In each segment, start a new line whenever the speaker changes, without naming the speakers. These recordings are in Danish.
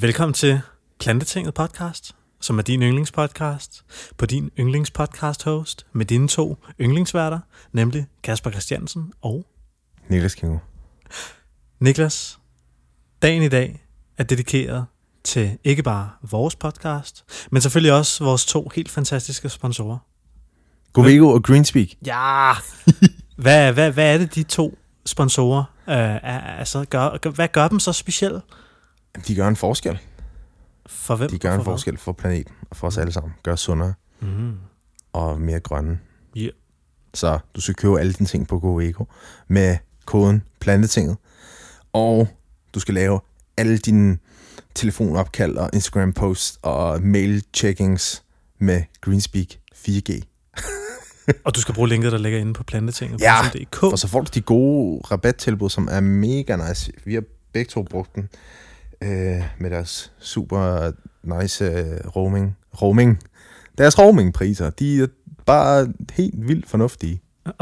Velkommen til Plantetinget podcast, som er din yndlingspodcast, på din yndlingspodcast host med dine to yndlingsværter, nemlig Kasper Christiansen og
Niklas Kingo.
Niklas. Dagen i dag er dedikeret til ikke bare vores podcast, men selvfølgelig også vores to helt fantastiske sponsorer.
Govego og Greenspeak.
Ja! hvad, hvad, hvad er det, de to sponsorer øh, er, altså, gør, gør, hvad gør dem så specielle?
De gør en forskel.
For hvem?
De gør
og
en
for hvad?
forskel for planeten og for os alle sammen. Gør os sundere
Mm.
og mere grønne.
Ja.
Så du skal købe alle dine ting på Govego med koden Plantetinget. Og du skal lave alle dine telefonopkald og Instagram posts og mail checkings med Greenspeak 4G.
Og du skal bruge linket, der ligger inde på plantetinget.
Ja. Og så får du de gode rabattilbud, som er mega nice. Vi har begge to brugt den øh, med deres super nice øh, roaming. roaming. Deres roamingpriser, de er bare helt vildt fornuftige.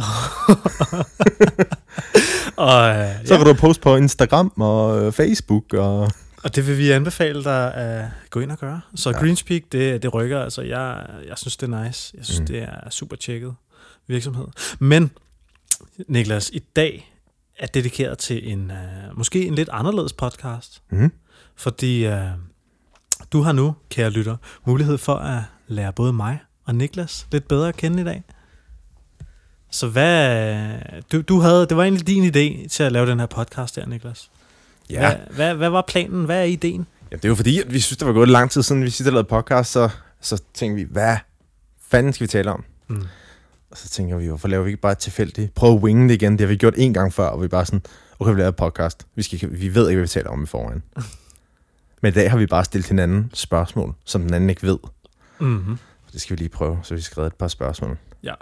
og, øh,
Så kan du poste på Instagram og øh, Facebook. Og...
og det vil vi anbefale dig at gå ind og gøre. Så ja. Greenspeak, det, det rykker. Altså, jeg, jeg synes, det er nice. Jeg synes, mm. Det er super tjekket virksomhed. Men, Niklas, i dag er dedikeret til en uh, måske en lidt anderledes podcast.
Mm.
Fordi uh, du har nu, kære lytter, mulighed for at lære både mig og Niklas lidt bedre at kende i dag. Så hvad, du, du havde, det var egentlig din idé til at lave den her podcast der, Niklas.
Ja.
Hvad, hvad, hvad var planen? Hvad er ideen?
ja, det er jo fordi, at vi synes, det var gået lang tid siden, vi sidst lavet podcast, så, så tænkte vi, hvad fanden skal vi tale om?
Mm.
Og så tænker vi, hvorfor laver vi ikke bare tilfældigt? Prøv at winge det igen. Det har vi gjort en gang før, og vi bare sådan, okay, vi laver podcast. Vi, skal, vi ved ikke, hvad vi taler om i forvejen. Men i dag har vi bare stillet hinanden spørgsmål, som den anden ikke ved.
Mm-hmm.
Det skal vi lige prøve, så vi skal skrevet et par spørgsmål.
Ja.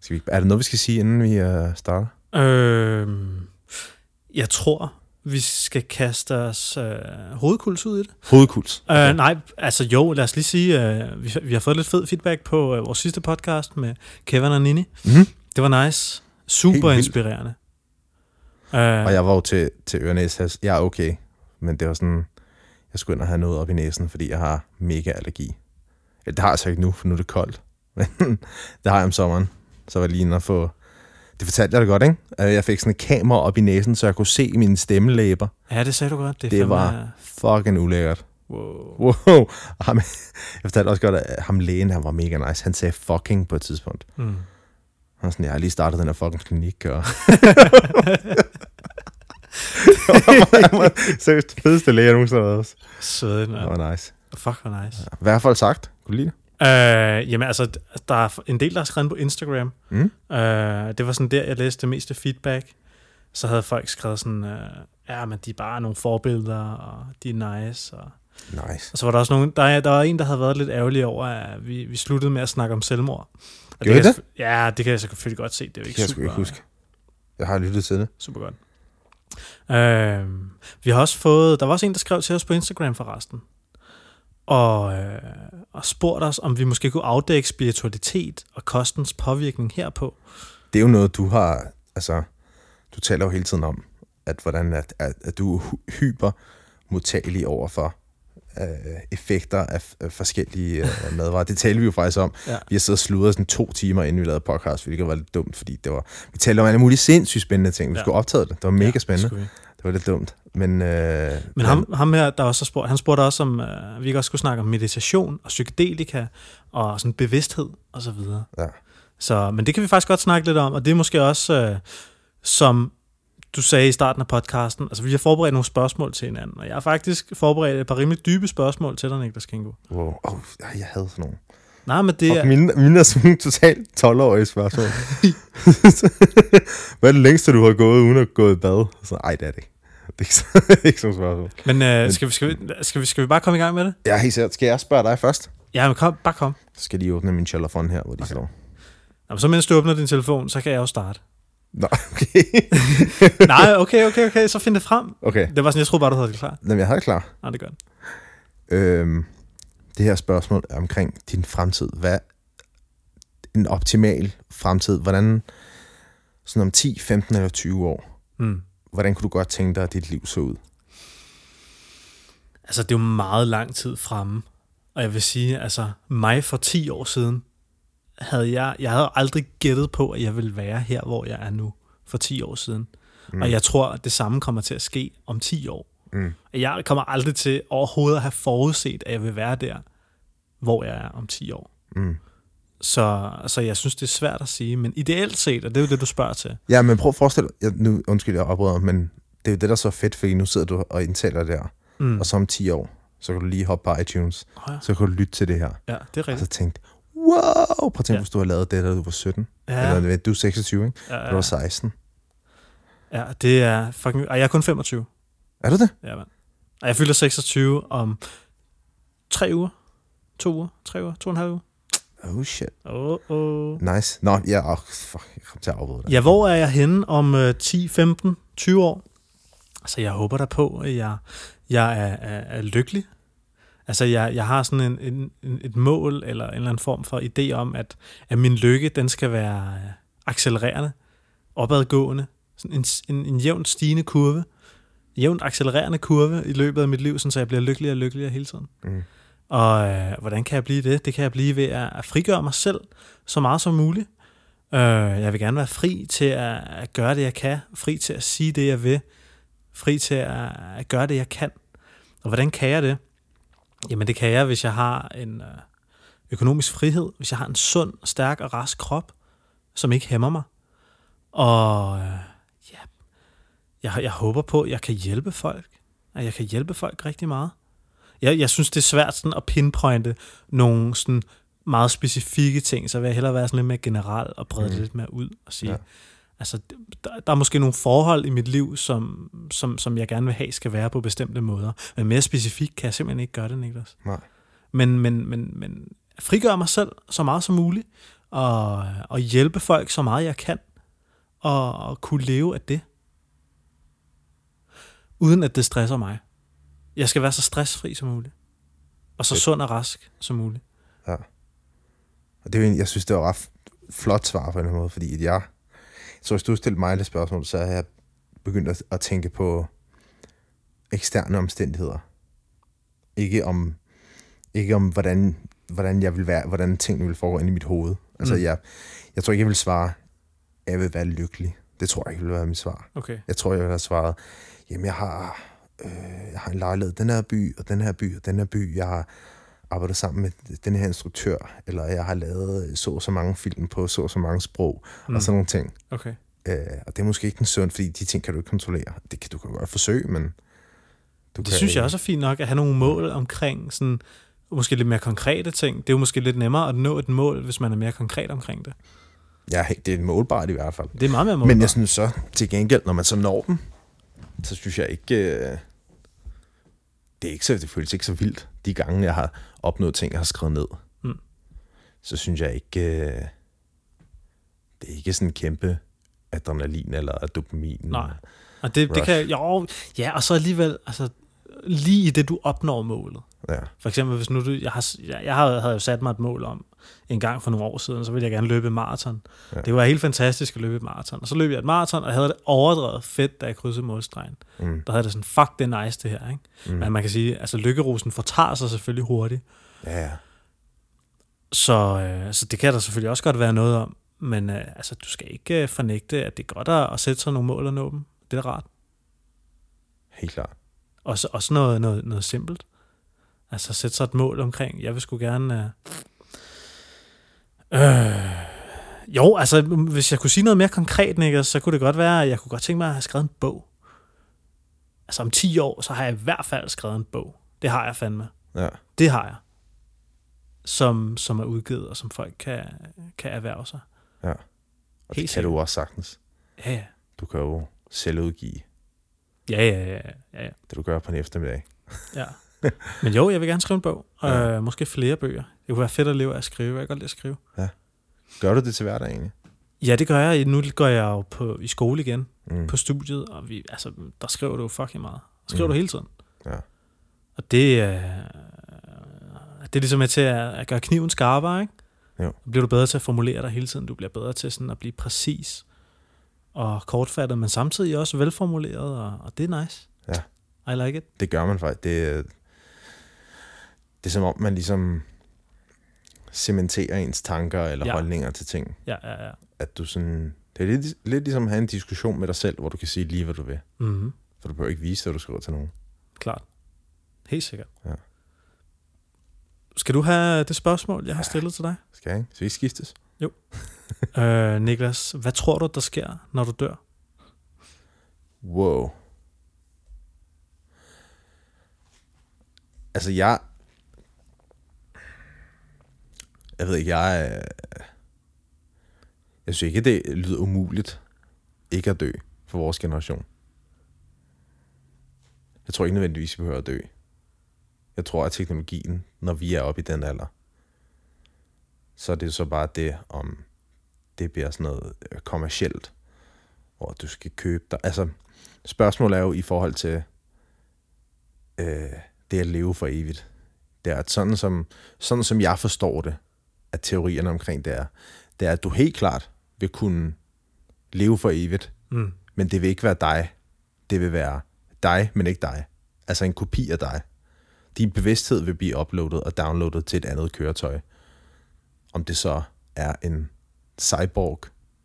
Skal vi, er der noget, vi skal sige, inden vi uh, starter?
Øhm, jeg tror, vi skal kaste os øh, hovedkuls ud i det.
Hovedkuls.
Okay. Øh, nej, altså jo, lad os lige sige, øh, vi, vi har fået lidt fed feedback på øh, vores sidste podcast med Kevin og Nini.
Mm-hmm.
Det var nice. Super
Helt
inspirerende. Øh,
Og jeg var jo til, til ørenæs. Jeg er okay, men det var sådan, jeg skulle ind og have noget op i næsen, fordi jeg har mega allergi. Eller det har jeg så ikke nu, for nu er det koldt. Men det har jeg om sommeren. Så var jeg lige inde og få... Det fortalte jeg da godt, ikke? Jeg fik sådan et kamera op i næsen, så jeg kunne se mine stemmelæber.
Ja, det sagde du godt. Det,
Det var fucking ulækkert.
Wow.
Wow. Ham, jeg fortalte også godt, at ham lægen, han var mega nice. Han sagde fucking på et tidspunkt.
Mm.
Han sådan, jeg har lige startet den her fucking klinik, og... Seriøst, det fedeste læge, jeg nogensinde har været hos.
Søde,
Det
ja.
var nice.
Fuck, hvor nice.
I hvert fald sagt. Kunne du lide det?
Øh, jamen altså, der er en del, der har skrevet på Instagram.
Mm.
Øh, det var sådan der, jeg læste det meste feedback. Så havde folk skrevet sådan, øh, ja, men de er bare nogle forbilder, og de er nice. Og,
Nice.
og så var der også nogen, der, er- der var en, der havde været lidt ærgerlig over, at vi, vi sluttede med at snakke om selvmord. Og
Gjorde I
jeg Ja, det kan jeg selvfølgelig godt se. Det er jo
Det
ikke
jeg
super,
sgu ikke huske. Jeg har lyttet til det.
super godt. Øh, vi har også fået, der var også en, der skrev til os på Instagram forresten, og, øh, og spurgte os, om vi måske kunne afdække spiritualitet og kostens påvirkning herpå.
Det er jo noget, du har... Altså, du taler jo hele tiden om, at hvordan at, at, at du er hy- hyper modtagelig over for øh, effekter af, af forskellige øh, madvarer. Det talte vi jo faktisk om.
Ja.
Vi har siddet og sludret sådan to timer, inden vi lavede podcast, hvilket var lidt dumt, fordi det var, vi talte om alle mulige sindssygt spændende ting. Vi
Ja.
skulle optage det. Det var mega
Ja,
spændende.
vi.
Det var lidt dumt. Men, øh,
Men ham, ham her, der også spurgt, han spurgte også, om øh, vi ikke også skulle snakke om meditation og psykedelika og sådan bevidsthed og så videre.
Ja.
Så, men det kan vi faktisk godt snakke lidt om, og det er måske også, øh, som du sagde i starten af podcasten, altså vi har forberedt nogle spørgsmål til hinanden, og jeg har faktisk forberedt et par rimelig dybe spørgsmål til dig, Niklas Kingo.
Wow. Oh, jeg havde sådan nogle.
Nej, men det er,
mine, mine er sådan totalt 12-årige spørgsmål. Hvad er det længste, du har gået uden at gå i bad? Så, ej, det er det ikke. Det er ikke, så, det er ikke spørgsmål.
men øh, skal, vi, skal, vi, skal, vi, skal vi bare komme i gang med det?
Er helt sikkert. Skal jeg spørge dig først?
Ja, men kom, bare kom.
Så skal jeg lige åbne min chalafon her, hvor de okay. står.
Nå, så mens du åbner din telefon, så kan jeg jo starte.
Nå, okay.
Nej, okay, okay, okay, så find det frem.
okay.
Det var sådan, jeg troede bare, du havde det klar.
Jamen, jeg har det klar.
Nej, det gør den.
Øhm, det her spørgsmål er omkring din fremtid. Hvad en optimal fremtid? Hvordan, sådan om 10, 15 eller 20 år,
Mm.
hvordan kunne du godt tænke dig, at dit liv så ud?
Altså, det er jo meget lang tid fremme. Og jeg vil sige, altså, mig for 10 år siden, havde jeg, jeg havde aldrig gættet på, at jeg ville være her, hvor jeg er nu, for 10 år siden. Mm. Og jeg tror, at det samme kommer til at ske om 10 år.
Mm.
Jeg kommer aldrig til overhovedet at have forudset, at jeg vil være der, hvor jeg er om 10 år.
Mm.
Så, så jeg synes, det er svært at sige, men ideelt set, og det er jo det, du spørger til.
Ja, men prøv at forestille dig, nu, undskyld, jeg oprører, men det er jo det, der er så fedt, fordi nu sidder du og indtaler der,
Mm.
og så om 10 år, så kan du lige hoppe på iTunes,
Oh, ja.
så kan du lytte til det her,
ja, det er
og så
rigtigt.
Wow, prøv at tænke,
Ja.
ja. hvis du har lavet det, da du var 17,
Ja,
eller du er 26, ikke?
ja,
Da du
ja,
var 16.
ja, det er fucking... Og jeg er kun 25.
Er du det?
Ja, mand. Og jeg fylder 26 om tre uger. To uger. Tre uger. To og en halv uge.
Oh shit.
Oh, oh.
Nice. Nå, ja, oh, fuck, jeg kom til at afbryde dig.
Ja, hvor er jeg henne om øh, 10, 15, 20 år? Altså, jeg håber da på, at jeg, jeg er, er, er lykkelig. Altså, jeg, jeg har sådan en, en, en, et mål, eller en eller anden form for idé om, at, at min lykke, den skal være øh, accelererende, opadgående, sådan en, en, en jævnt stigende kurve, jævnt accelererende kurve i løbet af mit liv, sådan, så jeg bliver lykkeligere og lykkeligere hele tiden.
Mm.
Og øh, hvordan kan jeg blive det? Det kan jeg blive ved at, at frigøre mig selv så meget som muligt. Øh, jeg vil gerne være fri til at, at gøre det, jeg kan. Fri til at sige det, jeg vil. Fri til at, at gøre det, jeg kan. Og hvordan kan jeg det? Jamen det kan jeg, hvis jeg har en øh, økonomisk frihed. Hvis jeg har en sund, stærk og rask krop, som ikke hæmmer mig. Og øh, ja, jeg, jeg håber på, at jeg kan hjælpe folk. At jeg kan hjælpe folk rigtig meget. Jeg, jeg synes, det er svært sådan at pinpointe nogle sådan meget specifikke ting, så vil jeg hellere være sådan lidt mere generel og brede mm. det lidt mere ud og sige, ja.
Ja.
altså, der, der er måske nogle forhold i mit liv, som, som, som jeg gerne vil have, skal være på bestemte måder. Men mere specifikt kan jeg simpelthen ikke gøre det, Niklas.
Nej.
Men, men, men, men frigøre mig selv så meget som muligt, og, og hjælpe folk så meget jeg kan, og, og kunne leve af det, uden at det stresser mig. Jeg skal være så stressfri som muligt, og så
Fedt.
sund og rask som muligt.
Og det er jo, egentlig- jeg synes, det var ret flot svar på en måde, fordi jeg, så hvis du stillede mig det spørgsmål, så har jeg begyndt at, at tænke på eksterne omstændigheder. Ikke om, ikke om hvordan, hvordan jeg vil være, hvordan tingene vil foregå inde i mit hoved. Altså,
Mm.
jeg, jeg tror ikke, jeg vil svare, jeg vil være lykkelig. Det tror jeg ikke vil være mit svar.
Okay.
Jeg tror, jeg vil have svaret, jamen jeg har, øh, jeg har en lejlighed den her by, og den her by, og den her by. Jeg har arbejdet sammen med den her instruktør, eller jeg har lavet så og så mange film på så så mange sprog, mm. og sådan nogle ting.
Okay.
Øh, og det er måske ikke den søn, fordi de ting kan du ikke kontrollere. Det kan du kan godt forsøge, men... Du
Det synes jeg også er fint nok, at have nogle mål omkring sådan, måske lidt mere konkrete ting. Det er jo måske lidt nemmere at nå et mål, hvis man er mere konkret omkring det.
Ja, det er målbart i hvert fald.
Det er meget mere målbart.
Men jeg synes så, til gengæld, når man så når dem, så synes jeg ikke... Øh, det, er ikke så, det føles ikke så vildt. De gange, jeg har opnået ting, jeg har skrevet ned,
Mm.
så synes jeg ikke... Øh, det er ikke sådan en kæmpe adrenalin eller dopamin.
Nej. Og det, det kan, jo, ja, og så alligevel, altså, lige i det, du opnår målet.
Ja,
For eksempel, hvis nu du, jeg, har, jeg, jeg havde jo sat mig et mål om, en gang for nogle år siden, så ville jeg gerne løbe maraton. Ja. Det var helt fantastisk at løbe maraton. Og så løb jeg et maraton, og jeg havde det overdrevet fedt, da jeg krydsede målstregen.
mm,
Der havde det sådan, fuck, det er nice det her. Ikke? Mm. Men man kan sige, altså lykkerosen fortager sig selvfølgelig hurtigt.
ja, ja.
Så, øh, så det kan der selvfølgelig også godt være noget om. Men øh, altså, du skal ikke øh, fornægte, at det er godt at, at sætte sig nogle mål og nå dem. Det er rart.
Helt klart.
Også, også noget, noget, noget simpelt. Altså sætte sig et mål omkring, jeg vil sgu gerne... Øh, øh, jo, altså hvis jeg kunne sige noget mere konkret, Niklas, så kunne det godt være, at jeg kunne godt tænke mig at have skrevet en bog. Altså om 10 år, så har jeg i hvert fald skrevet en bog. Det har jeg fandme.
Ja.
Det har jeg. Som, som er udgivet, og som folk kan, kan erhverve sig.
Og
Helt
det kan
sikkert.
du også sagtens.
Ja, ja.
Du kan jo selv udgive
Ja, ja, ja, ja, ja.
det, du gør på en eftermiddag.
ja. Men jo, jeg vil gerne skrive en bog.
Ja.
Øh, måske flere bøger. Det kunne være fedt at leve af at skrive. Jeg kan godt lide at skrive.
Gør du det til hverdag egentlig?
Ja, det gør jeg. Nu går jeg jo på, i skole igen,
Mm.
på studiet, og vi, altså, der skriver du jo fucking meget. Der skriver
Mm.
du hele tiden.
Ja.
Og det, øh, det er ligesom med til at, at gøre kniven skarpere, ikke?
Jo.
Så bliver du bedre til at formulere dig hele tiden. Du bliver bedre til sådan at blive præcis og kortfattet, men samtidig også velformuleret, og, og det er nice.
Ja.
I like it.
Det gør man faktisk. Det, Det er som om, man ligesom cementerer ens tanker eller
Ja.
ja. holdninger til ting.
Ja, ja, ja.
At du sådan... Det er lidt, lidt ligesom at have en diskussion med dig selv, hvor du kan sige lige, hvad du vil.
Mm-hmm.
For du behøver ikke vise, hvad du skriver til nogen.
Klart. Helt sikkert.
Ja.
Skal du have det spørgsmål, jeg har stillet til dig?
Skal jeg ikke? Så vi skiftes?
Øh, Niklas, hvad tror du, der sker, når du dør?
Wow. Altså, jeg... Jeg ved ikke, jeg... er- Jeg synes ikke, det lyder umuligt ikke at dø for vores generation. Jeg tror ikke nødvendigvis, vi behøver at dø. Jeg tror, at teknologien, når vi er oppe i den alder, så er det så bare det, om det bliver sådan noget øh, kommercielt, hvor du skal købe dig. Altså, spørgsmålet er jo i forhold til øh, det at leve for evigt. Det er, at sådan som, sådan som jeg forstår det, at teorierne omkring det er, det er, at du helt klart vil kunne leve for evigt,
Mm.
men det vil ikke være dig. Det vil være dig, men ikke dig. Altså en kopi af dig. Din bevidsthed vil blive uploadet og downloadet til et andet køretøj. Om det så er en cyborg,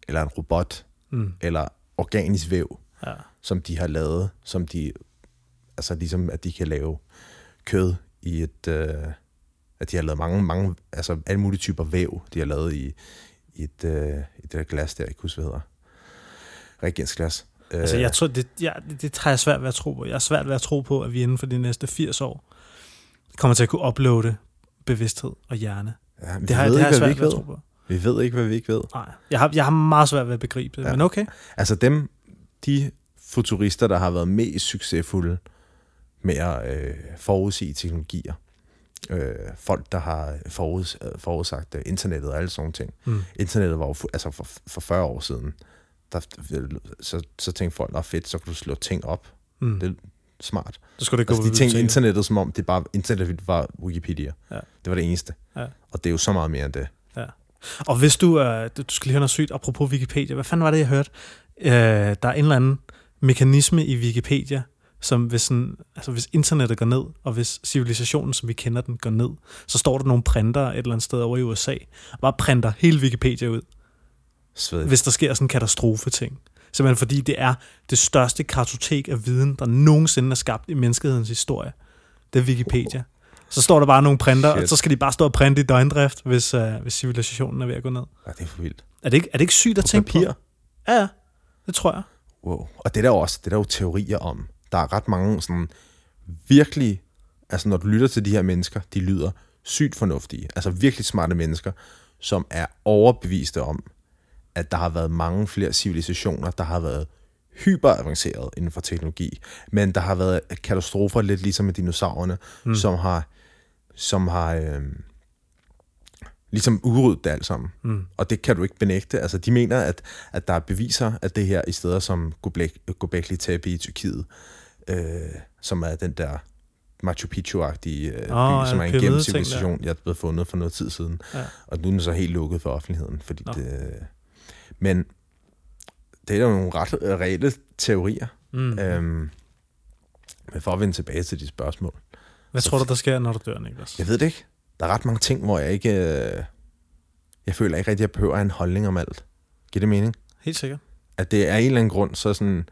eller en robot,
Mm.
eller organisk væv,
Ja.
som de har lavet, som de, altså ligesom at de kan lave kød i et, øh, at de har lavet mange, mange, altså alle mulige typer væv, de har lavet i, i et, øh, i det der glas der, jeg kan ikke huske, hvad hedder. Reagensglas.
Altså,
Øh,
jeg tror, det, ja, det, har jeg svært ved at tro på. Jeg har svært ved at tro på, at vi inden for de næste 80 år kommer til at kunne uploade bevidsthed og hjerne.
ja, vi
Det har,
ved
det har jeg
ikke, vi
svært ved at tro på.
Vi ved ikke, hvad vi ikke ved.
Nej, jeg har, jeg har meget svært ved at begribe det. Ja. men okay.
Altså dem, de futurister, der har været mest succesfulde med at øh, forudsige teknologier, øh, folk, der har foruds, øh, forudsagt øh, internettet og alle sådan ting.
Mm.
Internettet var jo, fu- altså for, for 40 år siden, der, så, så tænkte folk, at fedt, så kan du slå ting op.
Mm.
Det er smart.
Så skulle det gå
Altså, de tænkte internettet, som om det bare, internettet var Wikipedia.
Ja.
Det var det eneste.
Ja.
Og det er jo så meget mere end det.
Og hvis du, øh, du skal lige høre noget sygt, apropos Wikipedia, hvad fanden var det, jeg hørte? Øh, der er en eller anden mekanisme i Wikipedia, som hvis, sådan, altså hvis internettet går ned, og hvis civilisationen, som vi kender den, går ned, så står der nogle printer et eller andet sted over i USA, og bare printer hele Wikipedia ud,
Svedigt.
hvis der sker sådan en katastrofe-ting. Simpelthen fordi det er det største kartotek af viden, der nogensinde er skabt i menneskehedens historie. Det er Wikipedia. Så står der bare nogle printer, og
Shit.
så skal de bare stå og printe i døgndrift, hvis, øh, hvis civilisationen er ved at gå ned.
Ja, det er for vildt.
Er det ikke, er det ikke sygt at
På
tænke
papir.
på? Ja, ja. Det tror jeg.
Wow. Og det er der også, det er der jo teorier om. Der er ret mange sådan virkelig, altså når du lytter til de her mennesker, de lyder sygt fornuftige. Altså virkelig smarte mennesker, som er overbeviste om, at der har været mange flere civilisationer, der har været hyperavanceret inden for teknologi, men der har været katastrofer, lidt ligesom med dinosaurerne, mm. som har, som har øh, ligesom udryddet det alt sammen.
Mm.
Og det kan du ikke benægte. Altså, de mener, at, at der er beviser af det her i steder som Göbek- Göbekli Tepe i Tyrkiet, øh, som er den der Machu Picchu-agtige øh, oh, by, som er en gennem civilisation, jeg er blevet fundet for noget tid siden.
Ja.
Og nu er den så helt lukket for offentligheden. Fordi
Nå.
det, men det er jo nogle ret reelle teorier.
Mm.
Øhm, men for at vende tilbage til de spørgsmål.
Hvad tror du, der sker, når du dør, Niklas?
Jeg ved det ikke. Der er ret mange ting, hvor jeg ikke... Øh, jeg føler ikke rigtig, at jeg behøver at have en holdning om alt. Giver det mening?
Helt sikkert.
At det er en eller anden grund, så sådan...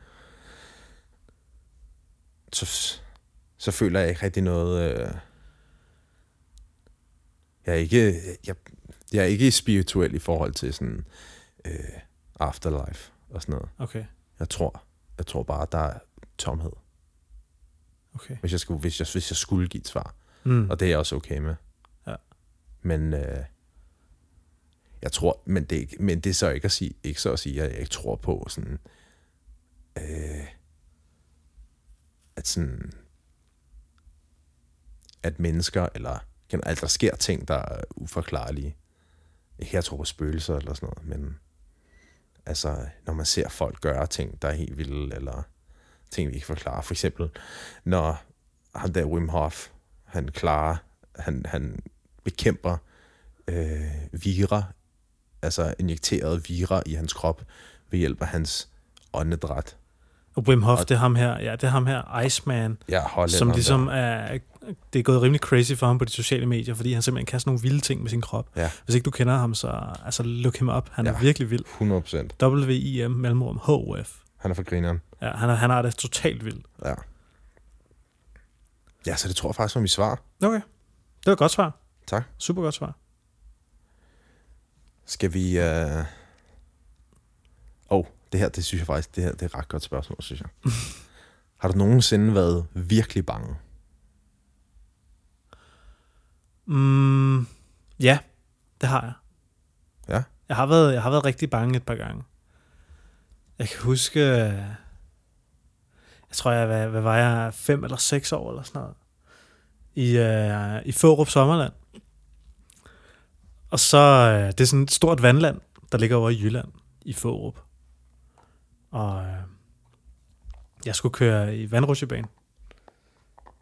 Så, så føler jeg ikke rigtig noget... Øh, jeg er ikke... Jeg, jeg er ikke spirituel i forhold til sådan... Øh, afterlife og sådan noget.
Okay.
Jeg tror, jeg tror bare, der er tomhed.
Okay.
Hvis jeg, skulle, hvis jeg, hvis jeg skulle give et svar.
Mm.
Og det er jeg også okay med.
Ja.
Men øh, jeg tror, men det, men det er så ikke at sige, ikke så at sige, at jeg ikke tror på sådan, øh, at sådan, at mennesker, eller generelt, altså, der sker ting, der er uforklarlige. Ikke jeg tror på spøgelser eller sådan noget, men altså, når man ser folk gøre ting, der er helt vilde, eller ting, vi ikke forklarer. For eksempel, når han der Wim Hof, han klarer, han, han bekæmper øh, vira, altså injekterede vira i hans krop ved hjælp af hans åndedræt.
Og Wim Hof,
Og-
det er ham her, ja, det er ham her, Iceman,
Ja,
som ligesom er, det er gået rimelig crazy for ham på de sociale medier, fordi han simpelthen kan sådan nogle vilde ting med sin krop.
Ja.
Hvis ikke du kender ham, så altså, look him up. Han er
Ja.
virkelig vild.
100 procent.
W-I-M, mellemrum, H-O-F.
Han er for grineren.
Ja, han, er, han har det totalt vildt.
Ja. Ja, så det tror jeg faktisk var mit svar.
Okay. Det var et godt svar.
Tak.
Super godt svar.
Skal vi... Øh... Oh, det her, det synes jeg faktisk, det her det er et ret godt spørgsmål, synes jeg. Har du nogensinde været virkelig bange?
Mm, ja, det har jeg.
Ja.
Jeg har været, jeg har været rigtig bange et par gange. Jeg kan huske, jeg tror, jeg, hvad, hvad var jeg, fem eller seks år eller sådan noget, i, øh, i Fårup Sommerland. Og så, øh, det er sådan et stort vandland, der ligger over i Jylland, i Fårup. Og øh, jeg skulle køre i vandrutsjebane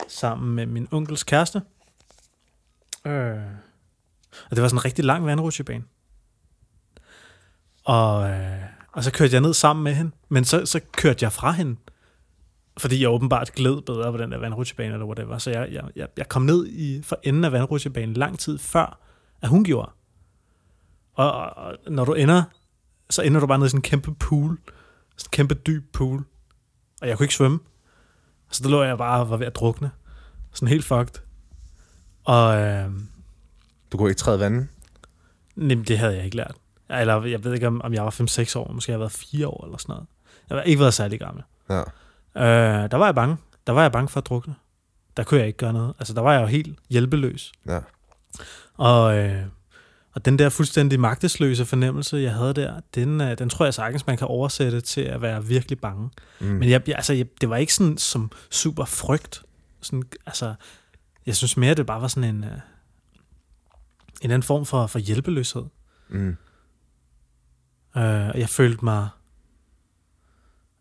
sammen med min onkels kæreste. Øh. Og det var sådan en rigtig lang vandrutsjebane. Og, øh, og så kørte jeg ned sammen med hende, men så, så kørte jeg fra hende, fordi jeg åbenbart gled bedre på den der vandrutsjebane, eller whatever. Så jeg, jeg, jeg, jeg kom ned i for enden af vandrutsjebanen lang tid før, at hun gjorde. Og, og, og når du ender, så ender du bare ned i sådan en kæmpe pool. Sådan en kæmpe dyb pool. Og jeg kunne ikke svømme. Så der lå jeg bare og var ved at drukne. Sådan helt fucked. Og øh,
Du kunne ikke træde vandet?
nem, det havde jeg ikke lært. Eller jeg ved ikke, om, om jeg var 5-6 år. Måske jeg har været 4 år eller sådan noget. Jeg har ikke været særlig gammel.
Ja.
Øh, der var jeg bange. Der var jeg bange for at drukne. Der kunne jeg ikke gøre noget. Altså, der var jeg jo helt hjælpeløs.
Ja.
Og, øh, og den der fuldstændig magtesløse fornemmelse, jeg havde der, den, øh, den tror jeg sagtens, man kan oversætte til at være virkelig bange.
Mm.
Men jeg, jeg, altså, jeg, det var ikke sådan som super frygt. Sådan, altså, jeg synes mere, det bare var sådan en, øh, en anden form for, for hjælpeløshed.
Mm.
Øh, og jeg følte mig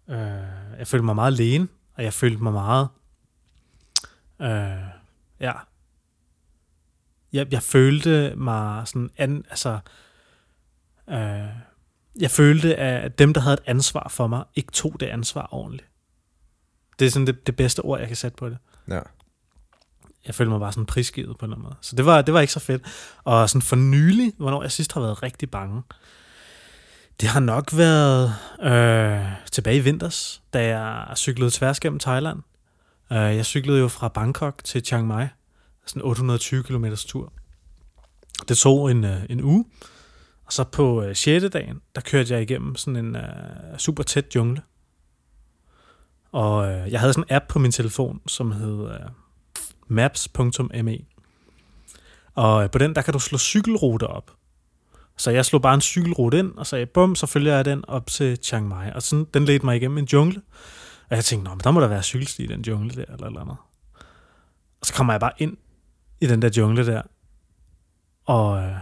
øh, jeg følte mig meget alene, og jeg følte mig meget øh, ja jeg, jeg følte mig sådan an, altså øh, jeg følte at dem der havde et ansvar for mig ikke tog det ansvar ordentligt det er sådan det, det bedste ord jeg kan sætte på det
Ja.
jeg følte mig bare sådan prisgivet på anden måde. Så det var, det var ikke så fedt. Og sådan for nylig, hvornår jeg sidst har været rigtig bange, det har nok været øh, tilbage i vinters, da jeg cyklede tværs gennem Thailand. Øh, jeg cyklede jo fra Bangkok til Chiang Mai, sådan 820 km tur. Det tog en, øh, en uge, og så på øh, 6. dagen, der kørte jeg igennem sådan en øh, super tæt jungle. Og øh, jeg havde sådan en app på min telefon, som hed øh, maps.me. Og øh, på den, der kan du slå cykelruter op. Så jeg slog bare en cykelrute ind, og sagde, bum, så følger jeg den op til Chiang Mai. Og sådan, den ledte mig igennem en jungle. Og jeg tænkte, Nå, men der må der være cykelsti i den jungle der, eller eller andet. Og så kommer jeg bare ind i den der jungle der. Og, øh,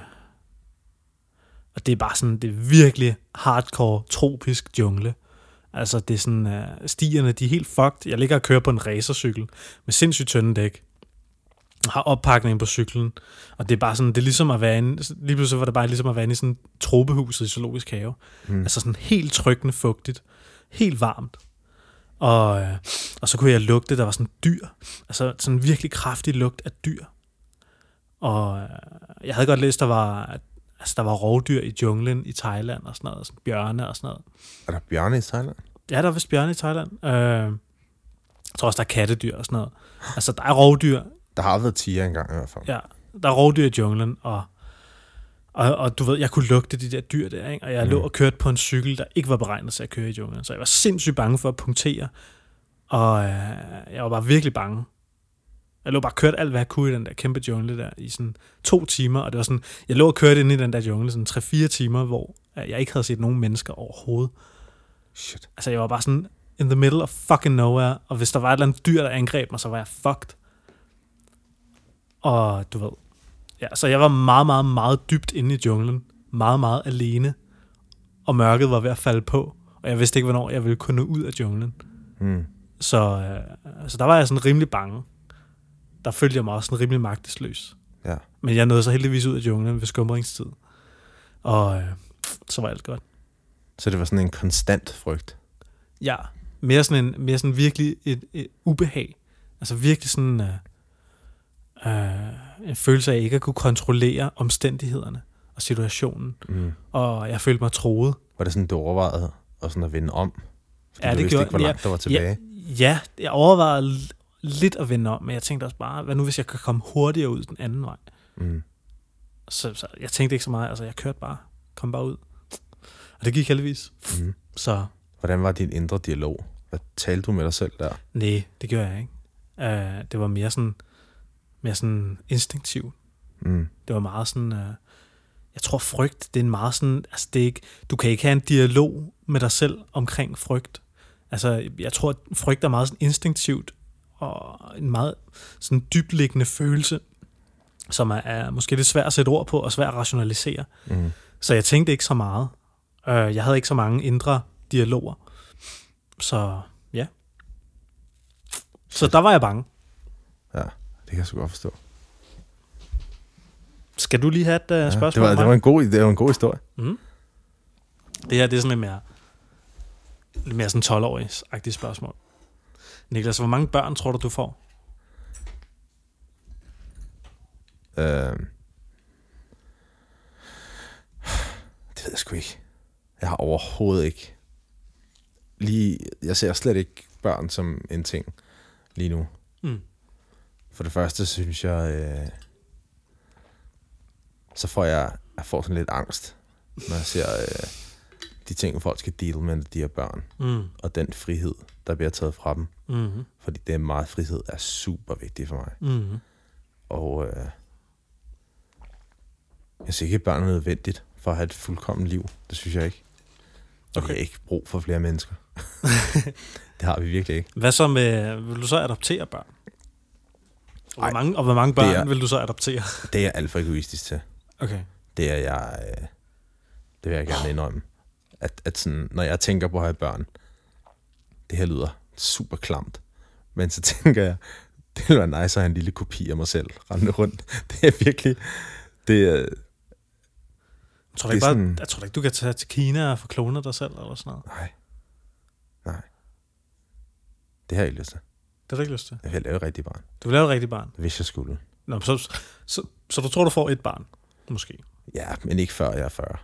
og det er bare sådan, det er virkelig hardcore, tropisk jungle. Altså, det er sådan, uh, stierne, de er helt fucked. Jeg ligger og kører på en racercykel med sindssygt tynde dæk. Har oppakning på cyklen. Og det er bare sådan, det er ligesom at være inde, lige pludselig var det bare ligesom at være inde i sådan tropehuset i zoologisk have.
Mm.
Altså sådan helt trykkende fugtigt. Helt varmt. Og, øh, og så kunne jeg lugte, der var sådan dyr. Altså sådan virkelig kraftig lugt af dyr. Og øh, jeg havde godt læst, der var, altså, der var rovdyr i junglen i Thailand og sådan noget. Sådan bjørne og sådan noget.
Er der bjørne i Thailand?
Ja, der er vist bjørne i Thailand. Øh, jeg tror også, der er kattedyr og sådan noget. Altså, der er rovdyr.
Der har været tiger engang i hvert fald.
Ja, der er rovdyr i junglen, og, og, og du ved, jeg kunne lugte de der dyr der, ikke? og jeg mm. lå og kørte på en cykel, der ikke var beregnet til at køre i junglen. Så jeg var sindssygt bange for at punktere, og øh, jeg var bare virkelig bange. Jeg lå bare og kørte alt, hvad jeg kunne i den der kæmpe jungle der, i sådan to timer, og det var sådan, jeg lå og kørte ind i den der jungle sådan 3-4 timer, hvor øh, jeg ikke havde set nogen mennesker overhovedet.
Shit.
Altså, jeg var bare sådan in the middle of fucking nowhere, og hvis der var et eller andet dyr, der angreb mig, så var jeg fucked. Og du ved, ja, så jeg var meget, meget, meget dybt inde i junglen. Meget, meget alene. Og mørket var ved at falde på, og jeg vidste ikke, hvornår jeg ville kunne nå ud af junglen.
Mm.
Så, øh, så der var jeg sådan rimelig bange. Der følte jeg mig også sådan rimelig magtesløs.
Ja.
Men jeg nåede så heldigvis ud af junglen ved skumringstid. Og øh, så var alt godt.
Så det var sådan en konstant frygt.
Ja, mere sådan, en, mere sådan virkelig et, et ubehag. Altså virkelig sådan, uh, Øh, en følelse af ikke at kunne kontrollere omstændighederne og situationen.
Mm.
Og jeg følte mig troet.
Var det sådan, du overvejede at, sådan at vende om? Fordi
Ja,
du
det
vidste
gjorde-
ikke, hvor langt der var tilbage.
Ja, jeg overvejede lidt at vende om, men jeg tænkte også bare, hvad nu hvis jeg kan komme hurtigere ud den anden vej?
Mm.
Så, så jeg tænkte ikke så meget, altså jeg kørte bare, kom bare ud. Og det gik heldigvis.
Mm.
Så
Hvordan var din indre dialog? Hvad talte du med dig selv der?
nej, det gjorde jeg ikke. Uh, det var mere sådan, mere sådan instinktivt.
Mm.
Det var meget sådan, uh, jeg tror frygt, det er en meget sådan, altså det er ikke, du kan ikke have en dialog med dig selv omkring frygt. Altså jeg tror, at frygt er meget sådan instinktivt, og en meget sådan dybliggende følelse, som er, er måske lidt svært at sætte ord på, og svært at rationalisere.
Mm.
Så jeg tænkte ikke så meget. Øh, jeg havde ikke så mange indre dialoger. Så ja. Så der var jeg bange.
Ja, det kan jeg sgu godt forstå.
Skal du lige have et uh,
Ja,
spørgsmål?
det, var, det, var en god, det var en god historie.
Mm. Det her det er sådan lidt mere, lidt mere sådan 12-årig-agtigt spørgsmål. Niklas, hvor mange børn tror du, du får?
Øh, det ved jeg sgu ikke. Jeg har overhovedet ikke. Lige, jeg ser slet ikke børn som en ting lige nu.
Mm.
For det første synes jeg, øh, så får jeg, jeg får sådan lidt angst, når jeg ser øh, de ting, folk skal deal med, de her børn.
Mm.
Og den frihed, der bliver taget fra dem.
Mm.
Fordi det meget frihed, er super vigtigt for mig.
Mm.
Og øh, jeg synes ikke, at børn er nødvendigt for at have et fuldkommen liv. Det synes jeg ikke. Og okay. vi har ikke brug for flere mennesker. det har vi virkelig ikke.
Hvad så med, vil du så adoptere børn? Og hvor
Ej,
mange, og hvor mange børn
er-
vil du så adoptere?
Det er jeg alt for egoistisk til.
Okay.
Det er jeg... Øh, det vil jeg gerne indrømme. At, at sådan, når jeg tænker på at have børn, det her lyder super klamt. Men så tænker jeg, det ville være nice at have en lille kopi af mig selv rendende rundt. Det er virkelig... Det er,
Jeg tror,
Det
ikke
er
bare,
sådan-
jeg tror ikke, du kan tage til Kina og få klonet dig selv eller sådan noget.
Nej. Nej. Det har jeg ikke lyst til.
Det har du ikke lyst til.
Jeg vil lave et rigtigt barn,
Du vil lave et rigtigt barn.
hvis jeg skulle.
Nå, så, så, så, så du tror, du får et barn? Måske.
Ja, men ikke før jeg er 40.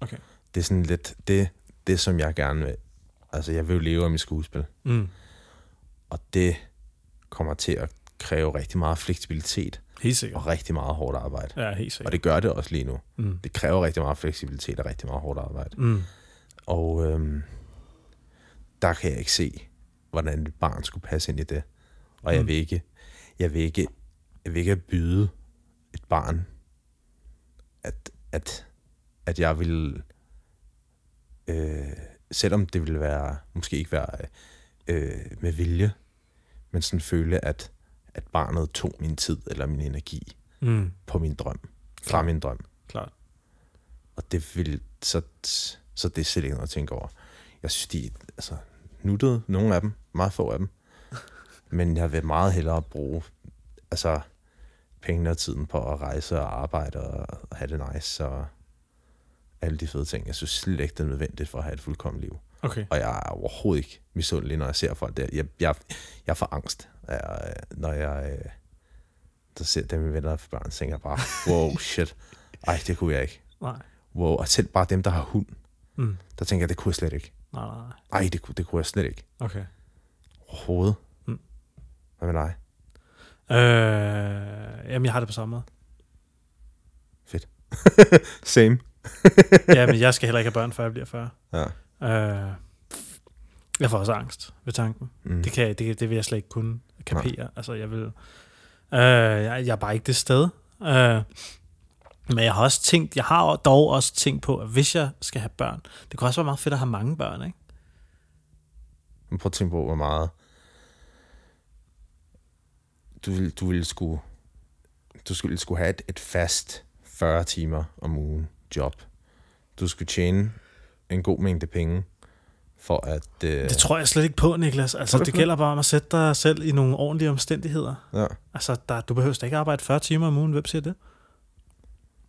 Okay.
Det er sådan lidt det, det som jeg gerne vil. Altså, jeg vil jo leve af mit skuespil.
Mm.
Og det kommer til at kræve rigtig meget fleksibilitet
Helt sikkert.
og rigtig meget hårdt arbejde.
Ja, helt
Og
sikkert.
det gør det også lige nu.
Mm.
Det kræver rigtig meget fleksibilitet og rigtig meget hårdt arbejde.
Mm.
Og øhm, der kan jeg ikke se, hvordan et barn skulle passe ind i det. Og jeg
Mm.
vil ikke, jeg vil ikke, jeg vil ikke byde et barn, at, at, at jeg vil, øh, selvom det ville være, måske ikke være øh, med vilje, men sådan føle, at, at barnet tog min tid eller min energi
Mm.
på min drøm, fra
Klart.
min drøm.
Klart.
Og det vil, så, så det er slet ikke noget at tænke over. Jeg synes, de altså, nuttede, nogle af dem, meget få af dem. Men jeg vil meget hellere bruge altså, pengene og tiden på at rejse og arbejde og, og have det nice og alle de fede ting. Jeg synes slet ikke, det er nødvendigt for at have et fuldkommen liv.
Okay.
Og jeg er overhovedet ikke misundelig, når jeg ser folk der. Jeg, jeg, jeg får angst, jeg, når jeg øh, der ser dem, mine venner for børn, tænker jeg bare, wow, shit. Ej, det kunne jeg ikke.
Nej.
Wow, og selv bare dem, der har hund,
Mm.
der tænker jeg, det kunne jeg slet ikke.
Nej, nej, nej.
Ej, det, kunne- det kunne jeg slet ikke.
Okay.
Overhovedet.
Mm.
Hvad med dig?
Øh, jamen, jeg har det på samme måde.
Same.
ja, men jeg skal heller ikke have børn, før jeg bliver 40.
Ja.
Øh, jeg får også angst ved tanken.
Mm.
Det, kan, det, det vil jeg slet ikke kunne kapere. Altså, jeg vil... Øh, jeg, jeg er bare ikke det sted. Øh, men jeg har også tænkt, jeg har dog også tænkt på, at hvis jeg skal have børn, det kunne også være meget fedt at have mange børn, ikke?
Men prøv at tænke på, hvor meget du ville, du ville skulle, du skulle, skulle have et, et fast 40 timer om ugen job. Du skulle tjene en god mængde penge, for at... Øh,
Det tror jeg slet ikke på, Niklas. Altså, det
på
gælder bare om at sætte dig selv i nogle ordentlige omstændigheder.
ja,
Altså, der, du behøver ikke arbejde 40 timer om ugen. Hvem siger det?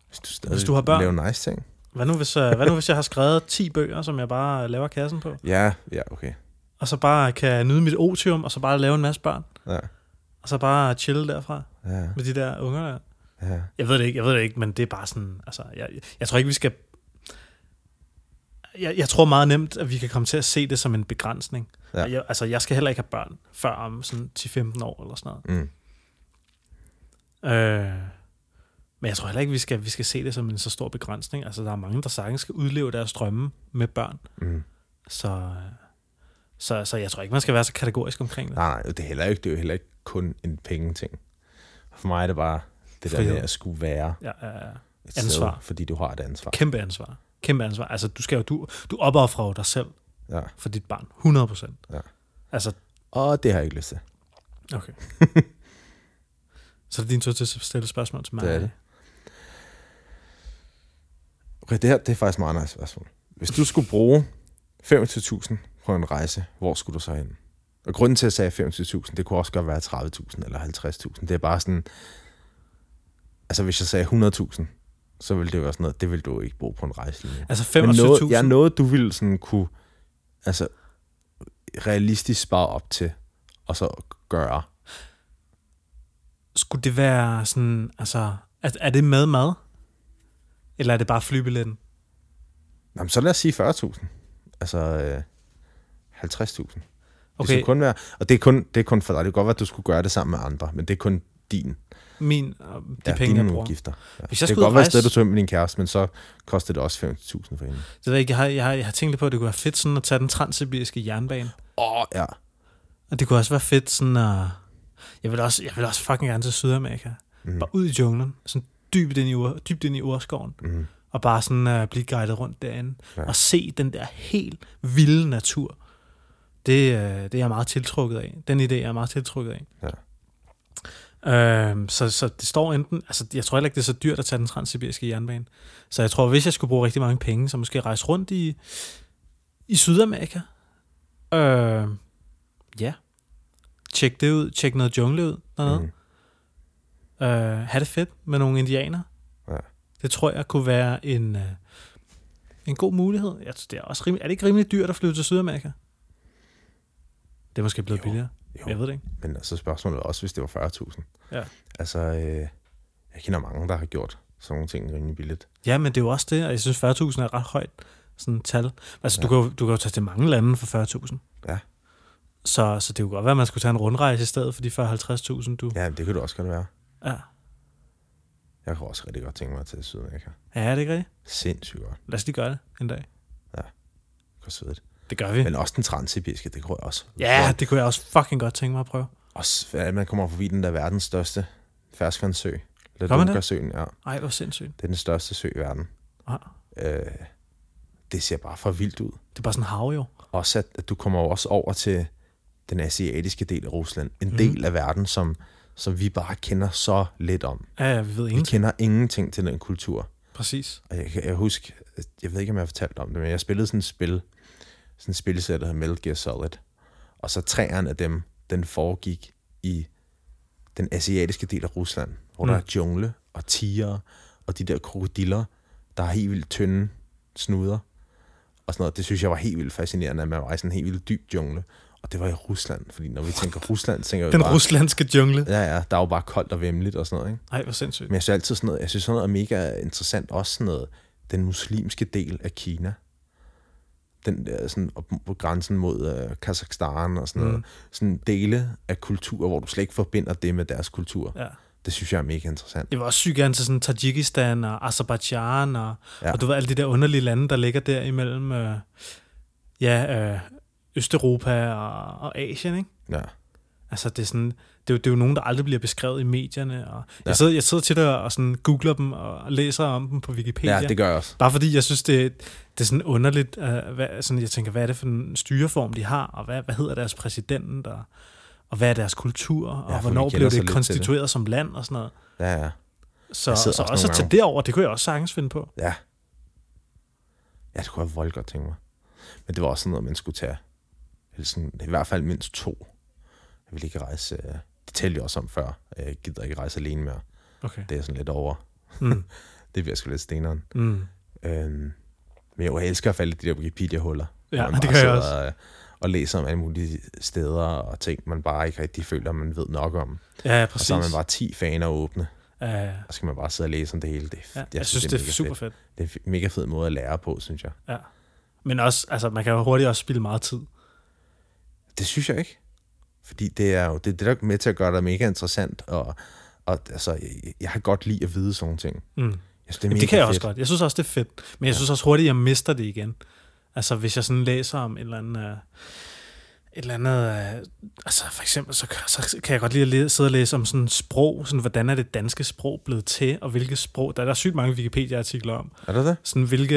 hvis, du stadig
Hvis du har børn.
Lave nice ting.
Hvad nu, hvis, uh, hvad nu, hvis jeg har skrevet 10 bøger, som jeg bare laver kassen på?
Ja, ja, okay.
Og så bare kan nyde mit otium, og så bare lave en masse børn?
Ja.
Og så bare chille derfra?
Ja,
med de der unger der.
Ja.
Jeg ved det ikke, jeg ved det ikke, men det er bare sådan, altså, jeg, jeg tror ikke, vi skal... Jeg, jeg tror meget nemt, at vi kan komme til at se det som en begrænsning.
Ja.
Jeg, altså, jeg skal heller ikke have børn før om sådan 10-15 år eller sådan
Mm.
noget. Øh, men jeg tror heller ikke, vi skal, vi skal se det som en så stor begrænsning. Altså, der er mange, der sagtens skal udleve deres drømme med børn.
Mm.
Så, så, så jeg tror ikke, man skal være så kategorisk omkring det.
Nej, nej, det er, heller ikke, det er jo heller ikke kun en pengeting. For mig er det bare det der
Frihed.
med at skulle være
Ja, ja, ja.
et
Ansvar.
sted, fordi du har et ansvar.
Kæmpe ansvar. Kæmpe ansvar. Altså, du skal jo, du, du opoffrer jo dig selv
Ja.
for dit barn. 100 procent.
Ja.
Altså,
Og det har jeg ikke lyst til.
okay. så er det din tur til at stille spørgsmål til mig.
Det er det. Okay, det her det er faktisk meget nice spørgsmål. Hvis du skulle bruge 25.000 på en rejse, hvor skulle du så hen? Og grunden til, at jeg sagde 25.000, det kunne også godt være 30.000 eller 50.000. Det er bare sådan... Altså, hvis jeg sagde 100.000, så ville det jo være sådan noget, det ville du ikke bruge på en rejse lige nu.
Altså
Men noget,
25.000.
ja, noget, du ville sådan kunne... Altså, realistisk spare op til, og så gøre.
Skulle det være sådan, altså, er, er det med mad? Eller er det bare flybilletten?
Jamen, så lad os sige 40.000. Altså, øh, 50.000. Det skulle kun være, og det er kun, det er kun for dig. Det kan godt være, at du skulle gøre det sammen med andre, men det er kun din,
min, øh, de
ja,
penge, jeg bruger.
udgifter. Ja.
Hvis jeg
det kan godt være et
rejse-
sted, du tog med din kæreste, men så koster det også 50.000 for hende.
Det ved jeg, ikke, jeg har, jeg, har, jeg har tænkt på, at det kunne være fedt sådan at tage den transsibiriske jernbane.
Åh, oh, ja.
Og det kunne også være fedt sådan at... Jeg vil også, jeg vil også fucking gerne til Sydamerika.
Mm.
Bare ud i junglen. Sådan dybt ind i, ur, dybt ind i urskoven.
Mm.
Og bare sådan uh, blive guidet rundt derinde.
Ja.
Og se den der helt vilde natur. Det, uh, det er jeg meget tiltrukket af. Den idé er jeg meget tiltrukket af.
Ja.
Øhm, så, så det står enten... Altså, jeg tror heller ikke, det er så dyrt at tage den transsibiriske jernbane. Så jeg tror, hvis jeg skulle bruge rigtig mange penge, så måske rejse rundt i, i Sydamerika. Øh, ja. Tjek det ud. Tjek noget jungle ud dernede.
Mm.
Øh, have det fedt med nogle indianer.
Ja.
Det tror jeg kunne være en, øh, en god mulighed. Jeg, tror, det er, også rimelig, er det ikke rimelig dyrt at flyve til Sydamerika? Det er måske blevet
Jo.
billigere.
Jo,
Jeg ved det ikke.
men altså spørgsmålet også, hvis det var 40.000.
Ja.
Altså, øh, jeg kender mange, der har gjort sådan nogle ting rimelig billigt.
Ja, men det er jo også det, og jeg synes 40.000 er et ret højt sådan et tal. Altså, ja. du,
Ja.
kan jo, du kan jo tage til mange lande for 40.000.
Ja.
Så, så det kunne godt være, at man skulle tage en rundrejse i stedet for de 40-50.000, du...
Ja, det kunne det også godt være.
Ja.
Jeg kunne også rigtig godt tænke mig til Sydamerika.
ja, er det ikke rigtigt?
Sindssygt godt.
Lad os lige gøre det en dag.
Det var svedigt.
Det gør vi.
Men også den transsibiriske, det kunne jeg også.
Ja, det kunne jeg også fucking godt tænke mig at prøve.
Også, at man kommer forbi den der verdens største ferskvandssø. Ladonka-søen, ja.
Ej, hvor sindssygt.
Det er den største sø i verden.
Ja.
Øh, det ser bare for vildt ud.
Det er bare sådan hav, jo.
Også at, at du kommer jo også over til den asiatiske del af Rusland. En
Mhm.
del af verden, som, som vi bare kender så lidt om.
Ja, ja, vi ved
Vi
ingenting.
kender ingenting til den kultur.
Præcis.
Og jeg, jeg husker, jeg ved ikke, om jeg har fortalt om det, men jeg spillede sådan et spil, sådan et spilsæt, der hedder Metal Gear Solid. Og så træerne af dem, den foregik i den asiatiske del af Rusland, hvor mm. der er jungle og tiger og de der krokodiller, der har helt vildt tynde snuder. Og sådan noget. Det synes jeg var helt vildt fascinerende, at man var i sådan en helt vildt dyb jungle. Og det var i Rusland, fordi når vi tænker Rusland, tænker vi
Den
bare...
ruslandske jungle.
Ja, ja, der er jo bare koldt og vemmeligt og sådan noget, ikke?
Ej, hvor sindssygt.
Men jeg synes altid sådan noget, jeg synes sådan noget er mega interessant, også sådan noget, den muslimske del af Kina. Den der sådan op på grænsen mod øh, Kazakhstan og sådan noget.
Mm.
Sådan dele af kultur, hvor du slet ikke forbinder det med deres kultur.
Ja.
Det synes jeg er mega interessant.
Jeg vil også sygt gerne til sådan Tajikistan og Azerbaijan og,
ja.
og du ved, alle de der underlige lande, der ligger der imellem øh, ja, øh, Østeuropa og, og Asien, ikke?
Ja.
Altså, det er, sådan, det, er jo, det er jo nogen, der aldrig bliver beskrevet i medierne. Og
Ja.
jeg, sidder, jeg sidder tit og, og sådan googler dem og læser om dem på Wikipedia.
ja, det gør jeg også.
Bare fordi jeg synes, det, det er sådan underligt. Uh, hvad, sådan, jeg tænker, hvad er det for en styreform, de har? Og hvad, hvad hedder deres præsident? Og, og hvad er deres kultur? Og
Ja,
hvornår blev det konstitueret som land? Og sådan noget.
Ja, ja.
Så, så
også
også at tage det over, det kunne jeg også sagtens finde på.
Ja. Ja, det kunne jeg voldt godt tænke mig. Men det var også sådan noget, man skulle tage. Eller sådan, i hvert fald mindst to. Jeg vil ikke rejse... øh, Det talte jeg også om før. Jeg gider ikke rejse alene mere.
Okay.
Det er sådan lidt over.
Mm.
Det bliver sgu lidt steneren.
Mm.
Øhm, men jeg elsker at falde i de der Wikipedia-huller.
Ja, det gør jeg også.
og læser om alle mulige steder og ting, man bare ikke rigtig føler, man ved nok om.
Ja, ja,
Og
præcis.
så har man bare 10 faner åbne,
ja, ja.
og så skal man bare sidde og læse om det hele. Det,
Ja, jeg, jeg synes, det er,
mega
super
fedt.
fedt.
Det er en mega fed måde at lære på, synes jeg.
Ja. Men også, altså, man kan jo hurtigt også spille meget tid.
Det synes jeg ikke. Fordi det er jo det, er det der er med til at gøre det mega interessant, og, og altså, jeg, jeg har godt lide at vide sådan nogle ting.
Mm.
Jeg synes, det, er
Jamen, det kan jeg
fedt.
også godt. Jeg synes også, det er fedt. Men jeg synes også hurtigt, jeg mister det igen. Altså, hvis jeg sådan læser om et eller andet... Uh, et eller andet... Uh, altså, for eksempel, så, så kan jeg godt lide at sidde og læse om sådan sprog. Sådan, hvordan er det danske sprog blevet til, og hvilke sprog... Der er der sygt mange Wikipedia-artikler om.
Er det det?
Sådan, hvilke,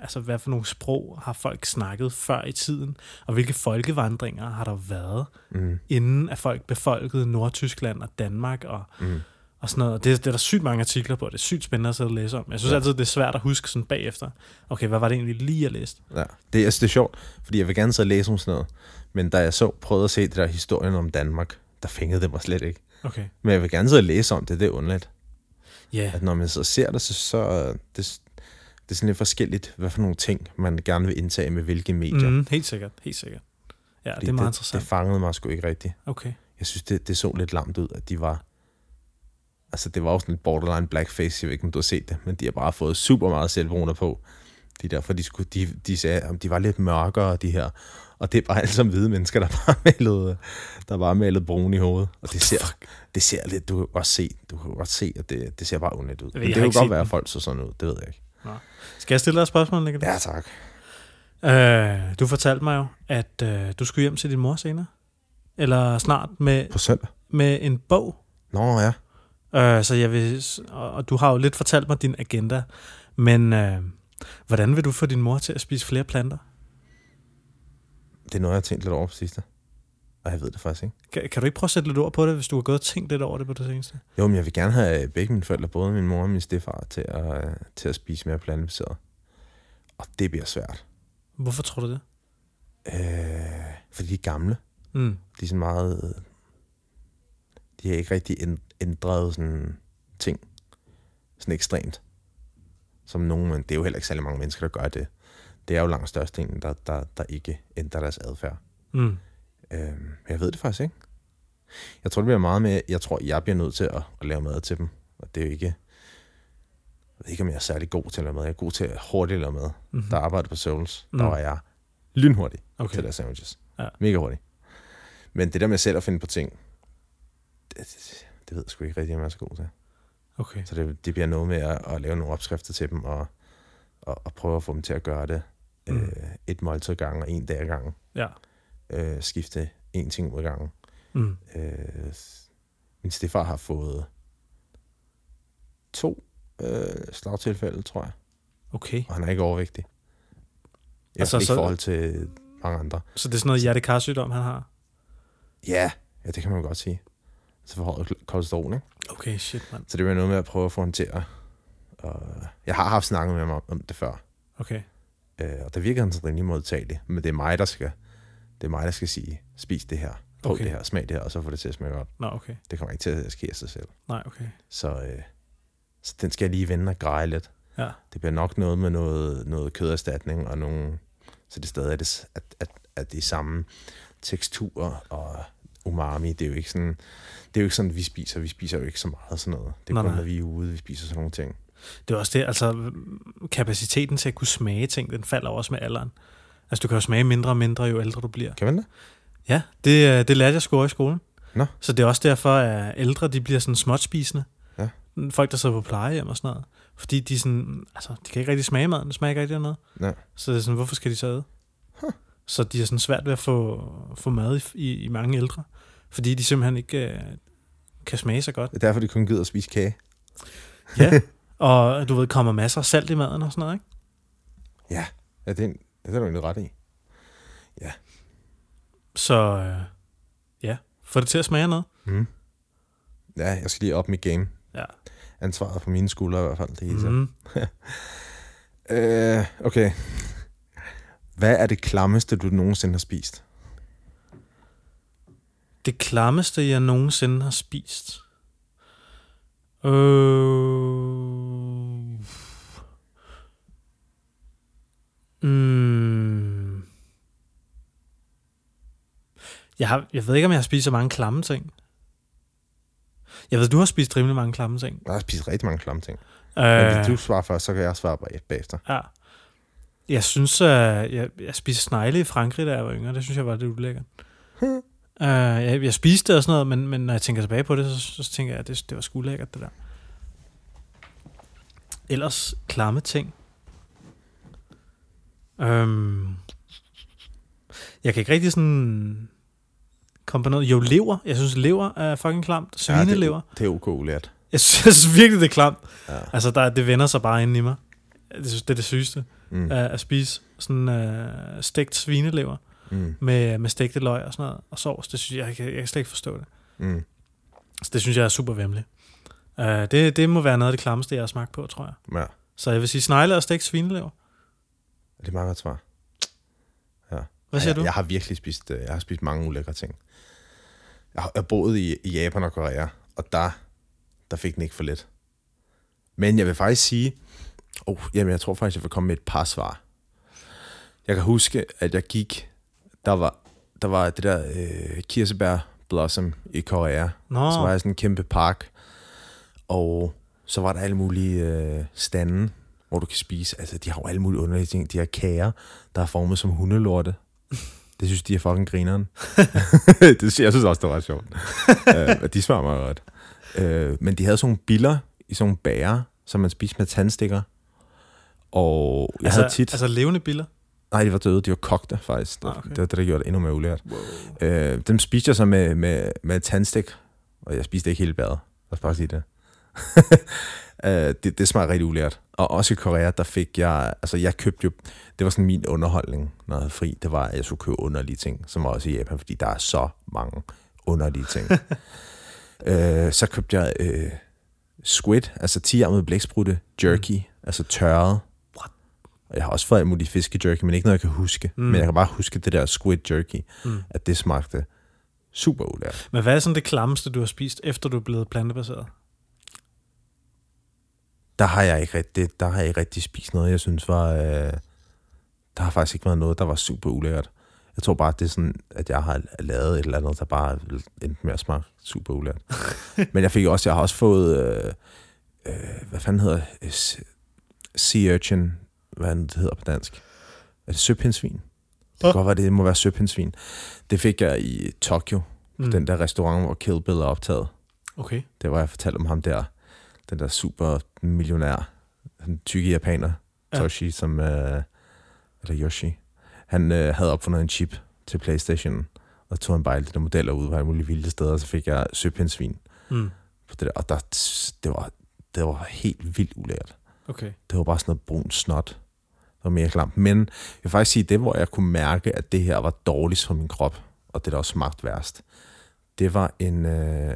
altså, hvad for nogle sprog har folk snakket før i tiden, og hvilke folkevandringer har der været,
Mm,
inden at folk befolkede Nordtyskland og Danmark og,
mm.
Og sådan noget. Og det, det er der sygt mange artikler på, det er sygt spændende at sidde og læse om. Jeg synes
Ja.
ja. altid, det er svært at huske sådan bagefter. Okay, hvad var det egentlig lige, jeg læste?
Ja, det, altså, det er sjovt, fordi jeg vil gerne sidde og læse om sådan noget, men da jeg så prøvede at se det der historien om Danmark, der fængede det mig slet ikke.
Okay.
Men jeg vil gerne sidde og læse om det, det er underligt.
Ja, yeah.
At når man så ser det, så, så det, det er sådan lidt forskelligt, hvad for nogle ting, man gerne vil indtage med hvilke medier.
mm, helt sikkert, helt sikkert. Ja,
Fordi
det er meget
det,
interessant.
Det fangede mig sgu ikke rigtigt.
Okay.
Jeg synes, det, det så lidt lamt ud, at de var... Altså, det var også sådan lidt borderline blackface, jeg ved ikke, om du har set det, men de har bare fået super meget selvbruner på. De der, for de, skulle, de, de sagde, at de var lidt mørkere, de her. Og det er bare alle sammen hvide mennesker, der bare malede, der bare malede brun i hovedet. Og det ser, det ser lidt, du kan godt se, du kan godt se, at det, det ser bare ondt ud.
ved, jeg
det
har
kan
ikke
godt være, at folk så sådan ud, det ved jeg ikke.
Skal jeg stille dig et spørgsmål, Niklas?
Ja, tak.
Øh, du fortalte mig jo, at øh, du skulle hjem til din mor senere. Eller snart med,
På søndag?
med en bog.
Nå ja.
Øh, så jeg vil, og du har jo lidt fortalt mig din agenda, men øh, hvordan vil du få din mor til at spise flere planter?
Det er noget, jeg har tænkt lidt over på sidste. Og jeg ved det faktisk ikke.
Kan, kan du ikke prøve at sætte lidt ord på det, hvis du har gået og tænkt lidt over det på det seneste?
Jo, men jeg vil gerne have begge mine forældre, både min mor og min stefar, til at, øh, til at spise mere plantebaseret. Og det bliver svært.
Hvorfor tror du det?
Øh, fordi de er gamle.
Mm.
De er sådan meget... øh, De har ikke rigtig ænd- ændret sådan ting. Sådan ekstremt. Som nogen, men det er jo heller ikke særlig mange mennesker, der gør det. Det er jo langt størstedelen, der, der, der ikke ændrer deres adfærd.
Mm.
Øh, men jeg ved det faktisk ikke. Jeg tror, det bliver meget med, jeg tror, jeg bliver nødt til at, at lave mad til dem. Og det er jo ikke, jeg ved ikke, om jeg er særlig god til at lave mad. Jeg er god til at hurtigt lave mad.
Mm-hmm.
Der arbejdede på Souls, der
Mm.
var jeg lynhurtig. Okay. til deres sandwiches.
Ja.
Mega hurtig. Men det der med selv at finde på ting, det, det, det ved jeg sgu ikke rigtig, om jeg er så god til.
Okay.
Så det, det bliver noget med at, at lave nogle opskrifter til dem, og, og, og prøve at få dem til at gøre det
Mm.
øh, et måltid ad gangen, og en dag ad gangen.
Ja.
Øh, skifte en ting ud ad gangen.
Mm.
Øh, min stefar har fået to øh, slagtilfælde, tror jeg.
Okay.
Og han er ikke overvægtig. I
Altså,
ikke i forhold til mange andre.
Så det er sådan noget hjertekarsygdom, han har?
Ja, ja, det kan man godt sige. Så forhøjet kolesterol, ikke?
Okay, shit, mand.
Så det var noget med at prøve at få at... Og jeg har haft snakket med ham om, om det før.
Okay.
Øh, og der virker han sådan rimelig modtagelig. Men det er mig, der skal, det er mig, der skal sige, spis det her, prøv
Okay.
det her, smag det her, og så få det til at smage godt.
Nå, okay.
Det kommer ikke til at ske af sig selv.
Nej, okay.
Så, øh, så den skal jeg lige vende og greje lidt.
Ja.
Det bliver nok noget med noget, noget køderstatning og nogle... Så det stadig er det, at, at, at det er samme tekstur og umami. Det er jo ikke sådan, det er jo ikke sådan, vi spiser. Vi spiser jo ikke så meget sådan noget. Det er
Nej,
kun,
nej.
når vi er ude, vi spiser sådan nogle ting.
Det er også det, altså kapaciteten til at kunne smage ting, den falder også med alderen. Altså du kan jo smage mindre og mindre, jo ældre du bliver.
Kan man det?
Ja, det, øh, det lærte jeg sgu i skolen.
Nå.
Så det er også derfor, at ældre de bliver sådan småtspisende.
Ja.
Folk, der sidder på plejehjem og sådan noget. Fordi de, sådan, altså, de kan ikke rigtig smage maden, det smager ikke rigtig af noget.
Ja.
Så det er sådan, hvorfor skal de så æde? Huh. Så de er sådan svært ved at få, få mad i, i, i mange ældre. Fordi de simpelthen ikke øh, kan smage så godt.
Det er derfor, de kun gider at spise kage.
Ja. og du ved, kommer masser af salt i maden og sådan noget, ikke?
Ja, ja det, er, en- det er du egentlig ret i.
Så øh, ja, få det til at smage noget.
Mm. Ja, jeg skal lige op mit game.
Ja.
Ansvaret på mine skuldre i hvert fald. Det er mm.
Mm.
øh, okay. Hvad er det klammeste, du nogensinde har spist?
Det klammeste, jeg nogensinde har spist. Øh... Mm. Jeg, har, jeg ved ikke, om jeg har spist så mange klamme ting. Jeg ved, du har spist rimelig mange klamme ting.
Jeg har spist rigtig mange klamme ting.
Øh,
Men hvis du svarer først, så kan jeg svare bag- bagefter.
Ja. Jeg synes, uh, jeg, jeg spiste snegle i Frankrig, da jeg var yngre. Det synes jeg var lidt ulækkert. Uh, jeg, jeg spiste det og sådan noget, men, men når jeg tænker tilbage på det, så, så tænker jeg, at det, det var sgu lækkert, det der. Ellers klamme ting. Um, jeg kan ikke rigtig sådan komme på noget. Jo, lever. Jeg synes, lever er fucking klamt. Svinelever.
Ja, det, er- det er ok lært.
Jeg synes virkelig, det er klamt.
Ja.
Altså, der, det vender sig bare ind i mig. Det, synes- det er det sygeste
Mm.
at, at spise sådan uh, stegt svinelever
Mm.
med, med stegte løg og sådan noget, og sovs. Det synes jeg, jeg, kan, jeg kan slet ikke forstå det.
Mm.
Så det synes jeg er super vemmeligt. Uh, det, det må være noget af det klammeste, jeg har smagt på, tror jeg.
Ja,
Så jeg vil sige snegle og stegt svinelever.
det er meget godt svar.
Hvad siger
jeg,
du?
Jeg har virkelig spist, øh, jeg har spist mange ulækre ting. Jeg har jeg har boet i, i Japan og Korea, og der, der fik den ikke for let. Men jeg vil faktisk sige, oh, jamen jeg tror faktisk, jeg vil komme med et par svar. Jeg kan huske, at jeg gik, der var, der var det der øh, kirsebær blossom i Korea.
Nå,
Så var jeg sådan en kæmpe park, og så var der alle mulige øh, stande, hvor du kan spise. Altså, de har jo alle mulige underlige ting. De har kager, der er formet som hundelorte. Det synes de er fucking grineren. det, jeg synes også, det var ret sjovt. øh, og de smager meget godt. Øh, men de havde sådan nogle biller i sådan nogle bager, som man spiste med tandstikker. Og jeg
altså,
havde tit...
altså levende biller.
Nej, de var døde. De var kogte, faktisk. Det,
Ah,
okay. det det, der gjorde det endnu mere ulært.
Wow.
Øh, dem spiste jeg så med, med, med tandstik, og jeg spiste ikke hele badet. Lad os bare sige det. øh, det, det smager rigtig ulært. Og også i Korea, der fik jeg, altså jeg købte jo, det var sådan min underholdning, når jeg havde fri, det var, at jeg skulle købe underlige ting, som var også i Japan, fordi der er så mange underlige ting. øh, så købte jeg øh, squid, altså 10 med blæksprutte, jerky, altså tørret. Og jeg har også fået alt muligt fiskejerky, men ikke noget, jeg kan huske.
Mm.
Men jeg kan bare huske det der squid jerky,
Mm.
at det smagte super ulært.
Men hvad er sådan det klammeste, du har spist, efter du er blevet plantebaseret?
Der har jeg ikke rigtig, der har jeg ikke rigtig spist noget, jeg synes var... Øh, der har faktisk ikke været noget, der var super ulækkert. Jeg tror bare, det er sådan, at jeg har lavet et eller andet, der bare endte med at smage super ulækkert. Men jeg fik også, jeg har også fået, øh, øh, hvad fanden hedder? S- Sea urchin, hvad det, hedder på dansk? Er det søpindsvin? Det kan godt være, det må være søpindsvin. Det fik jeg i Tokyo, mm.
Mm.
den der restaurant, hvor Kill Bill er optaget.
Okay.
Det var, jeg fortalte om ham der, den der super millionær, den tykke japaner,
Ja.
Toshi, som, øh, eller Yoshi, han øh, havde opfundet en chip til Playstation, og tog bare alle de der modeller ud på alle mulige vilde steder, og så fik jeg søpindsvin
Mm.
på det der, og der, det var, det var helt vildt ulækkert.
Okay.
Det var bare sådan noget brun snot. Det var mere klamt. Men jeg vil faktisk sige, det hvor jeg kunne mærke, at det her var dårligst for min krop, og det der også smagte værst, det var en, øh,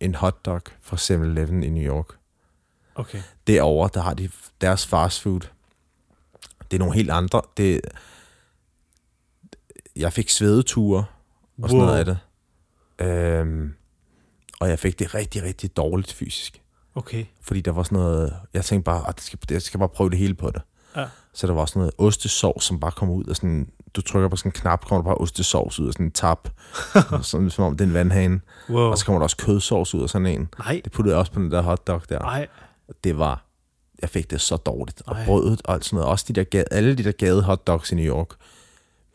en hotdog fra 7-Eleven i New York.
Okay.
Derovre, der har de deres fast food. Det er nogle helt andre. Det, jeg fik svedeture og sådan
Wow.
noget af det. Øhm, og jeg fik det rigtig, rigtig dårligt fysisk.
Okay.
Fordi der var sådan noget... Jeg tænkte bare, at skal, jeg skal bare prøve det hele på det.
Ja.
Så der var sådan noget ostesovs, som bare kom ud af sådan... Du trykker på sådan en knap, kommer der bare ostesovs ud af sådan en tap. sådan, som om det er en vandhane.
Wow.
Og så kommer der også kødsovs ud af sådan en.
Nej.
Det puttede jeg også på den der hotdog der.
Nej.
Det var... Jeg fik det så dårligt. Og
Ej.
brødet og alt sådan noget. Også de der gade, alle de der gade hotdogs i New York.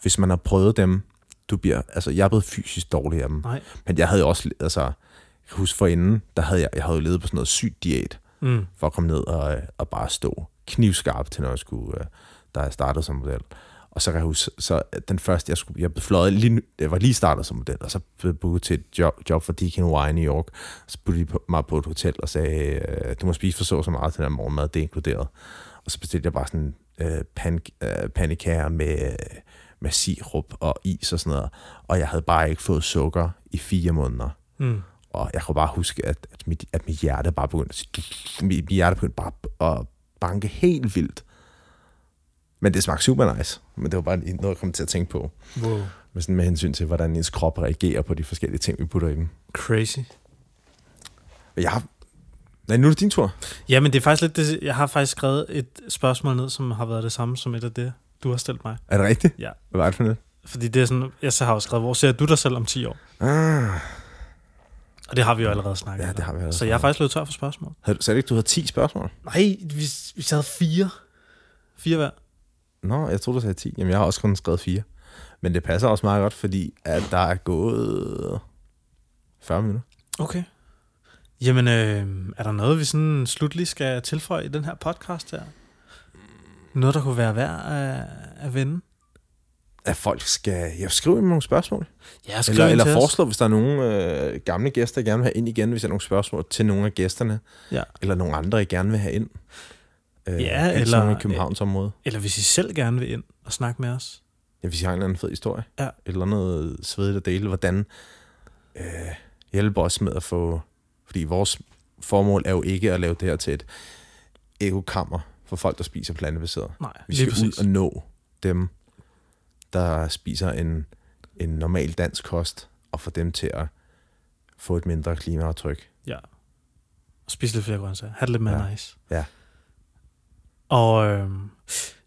Hvis man har prøvet dem, du bliver... Altså, jeg er blevet fysisk dårlig af dem.
Nej.
Men jeg havde jo også... Altså, kan huske for inden, der havde jeg, jeg havde levet på sådan noget sygt diæt
Mm.
for at komme ned og, og bare stå knivskarp til, når jeg skulle, øh, da jeg startede som model. Og så kan jeg huske, så den første, jeg skulle, jeg blev fløjet lige, jeg var lige startet som model, og så blev jeg booket til et job, job for DKNY i New York. Så puttede de mig på et hotel og sagde, øh, du må spise for så så meget til den her morgenmad, det er inkluderet. Og så bestilte jeg bare sådan øh, pan, øh, pandekager med, med sirup og is og sådan noget. Og jeg havde bare ikke fået sukker i fire måneder.
Mm.
Og jeg kunne bare huske, at, at, mit, at mit hjerte bare begyndte mit, mit hjerte begyndte bare at banke helt vildt. Men det smagte super nice. Men det var bare noget, jeg kom til at tænke på.
Wow.
Med, sådan med hensyn til, hvordan ens krop reagerer på de forskellige ting, vi putter i dem.
Crazy.
Jeg har... Nej, nu er det din tur.
Jamen, det er faktisk lidt det, jeg har faktisk skrevet et spørgsmål ned, som har været det samme som et af det, du har stillet mig.
Er det rigtigt?
Ja.
Hvad var det for noget?
Fordi det er sådan, jeg så har jo skrevet, hvor ser du dig selv om 10 år?
Ah,
Og det har vi jo allerede snakket
ja,
om.
det har vi allerede
Så jeg er faktisk løbet tør for spørgsmål.
Havde du, sagde du ikke, du havde 10 spørgsmål?
Nej, vi, vi havde fire. Fire hver.
Nå, jeg troede, du sagde 10. Jamen, jeg har også kun skrevet 4. Men det passer også meget godt, fordi at der er gået 40 minutter.
Okay. Jamen, øh, er der noget, vi sådan slutligt skal tilføje i den her podcast her? Noget, der kunne være værd at, at vende?
At folk skal ja, skrive nogle spørgsmål.
Ja,
Eller, eller foreslå, hvis der er nogle øh, gamle gæster, jeg gerne vil have ind igen, hvis der er nogle spørgsmål til nogle af gæsterne.
Ja.
Eller nogle andre, jeg gerne vil have ind. Øh,
Ja, eller-
i Københavns område.
Eller hvis I selv gerne vil ind og snakke med os.
Ja, hvis jeg har en eller anden fed historie.
Ja.
Eller noget svedigt at dele. Hvordan øh, hjælper os med at få... Fordi vores formål er jo ikke at lave det her til et ekokammer for folk, der spiser plantebaseret.
Nej,
Vi skal ud og nå dem, der spiser en, en normal dansk kost, og få dem til at få et mindre klimaaftryk.
Ja. Og spise lidt flere grøntsager. Ha' det lidt mere
Ja.
nice.
Ja.
Og øh,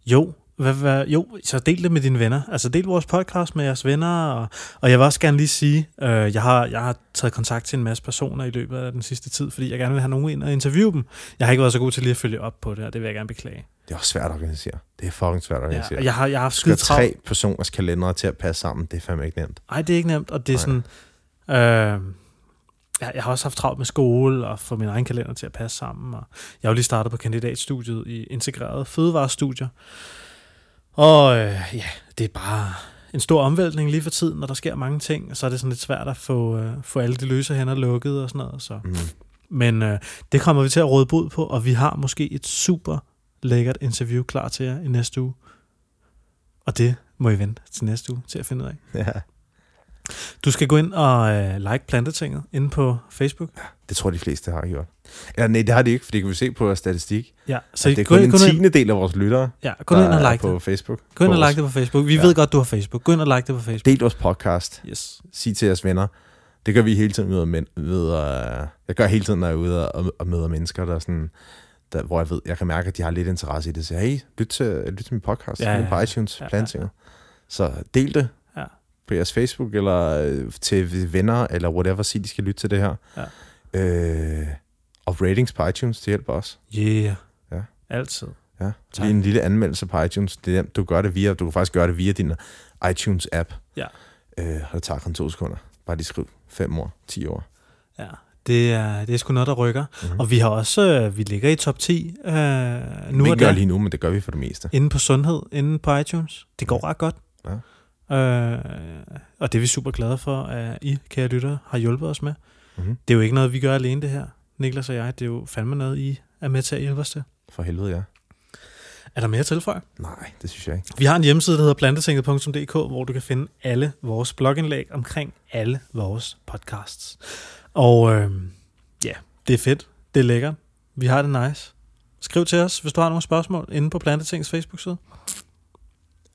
jo, hvad, hvad, jo, så del det med dine venner. Altså del vores podcast med jeres venner. Og, og jeg vil også gerne lige sige, øh, jeg, har, jeg har taget kontakt til en masse personer i løbet af den sidste tid, fordi jeg gerne vil have nogen ind og interviewe dem. Jeg har ikke været så god til lige at følge op på det, og det vil jeg gerne beklage.
Det er også svært at organisere. Det er fucking svært at
Ja,
organisere.
og jeg har, jeg har haft skide travlt.
tre personers kalendere til at passe sammen. Det er fandme ikke nemt.
Nej, det er ikke nemt, og det er
Nej.
sådan... Øh, jeg, jeg har også haft travlt med skole og få min egen kalender til at passe sammen. Og jeg har jo lige startet på kandidatstudiet i integreret fødevarestudier. Og øh, ja, det er bare en stor omvæltning lige for tiden, når der sker mange ting. Og så er det sådan lidt svært at få, øh, få alle de løse hænder lukket og sådan noget. Så.
Mm.
Men øh, det kommer vi til at råde bod på, og vi har måske et super lækkert interview klar til jer i næste uge. Og det må I vente til næste uge til at finde ud af.
Ja.
Du skal gå ind og øh, like Plantetinget inde på Facebook.
Det tror de fleste har gjort. Eller nej, det har de ikke, for det kan vi se på vores statistik.
Ja, så
Så det er kun
ind,
en tiende del af vores lyttere,
ja, gå ind og like
på
det.
Facebook.
Gå ind og like det på Facebook. Vi
Ja.
ved godt, du har Facebook. Gå ind og like det på Facebook.
Del vores podcast.
Yes.
Sig til jeres venner. Det gør vi hele tiden ved, at men, ved at, jeg gør hele tiden, når jeg er ude og, og møder mennesker, der er sådan, der, hvor jeg ved, jeg kan mærke, at de har lidt interesse i det. Så hey, lyt til, lyt til min podcast.
Ja,
Ja, på iTunes,
Ja,
ja, Plantinget. Så del det
Ja.
på jeres Facebook, eller øh, til venner, eller whatever, sig, de skal lytte til det her.
Ja.
Øh, og ratings på iTunes, det hjælper også.
Yeah.
Ja.
Altid.
Ja.
Tak.
Lige en lille anmeldelse på iTunes. Det er. Du gør det via, du kan faktisk gøre det via din iTunes-app.
Ja.
Øh, og det tager kun to sekunder. Bare lige skriv fem år, 10 år.
Ja. Det er, det er sgu noget, der rykker.
Mm-hmm.
Og vi har også, øh, vi ligger i top 10 øh, nu
Nu
og da,
lige nu, men det gør vi for det meste.
inde på sundhed, inde på iTunes. Det går ret godt.
Ja.
Øh, og det er vi super glade for, at I, kære lyttere, har hjulpet os med.
Mm-hmm.
Det er jo ikke noget, vi gør alene det her, Niklas og jeg. Det er jo fandme noget, I er med til at hjælpe os til.
For helvede, ja.
Er der mere at tilføje?
Nej, det synes jeg ikke.
Vi har en hjemmeside, der hedder plantetinget.dk, hvor du kan finde alle vores blogindlæg omkring alle vores podcasts. Og øh, ja, det er fedt. Det er lækkert. Vi har det nice. Skriv til os, hvis du har nogle spørgsmål, inde på Plantetingets Facebook-side.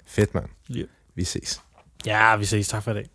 Fedt, mand.
Ja.
Vi ses.
Ja, vi ses. Tak for i dag.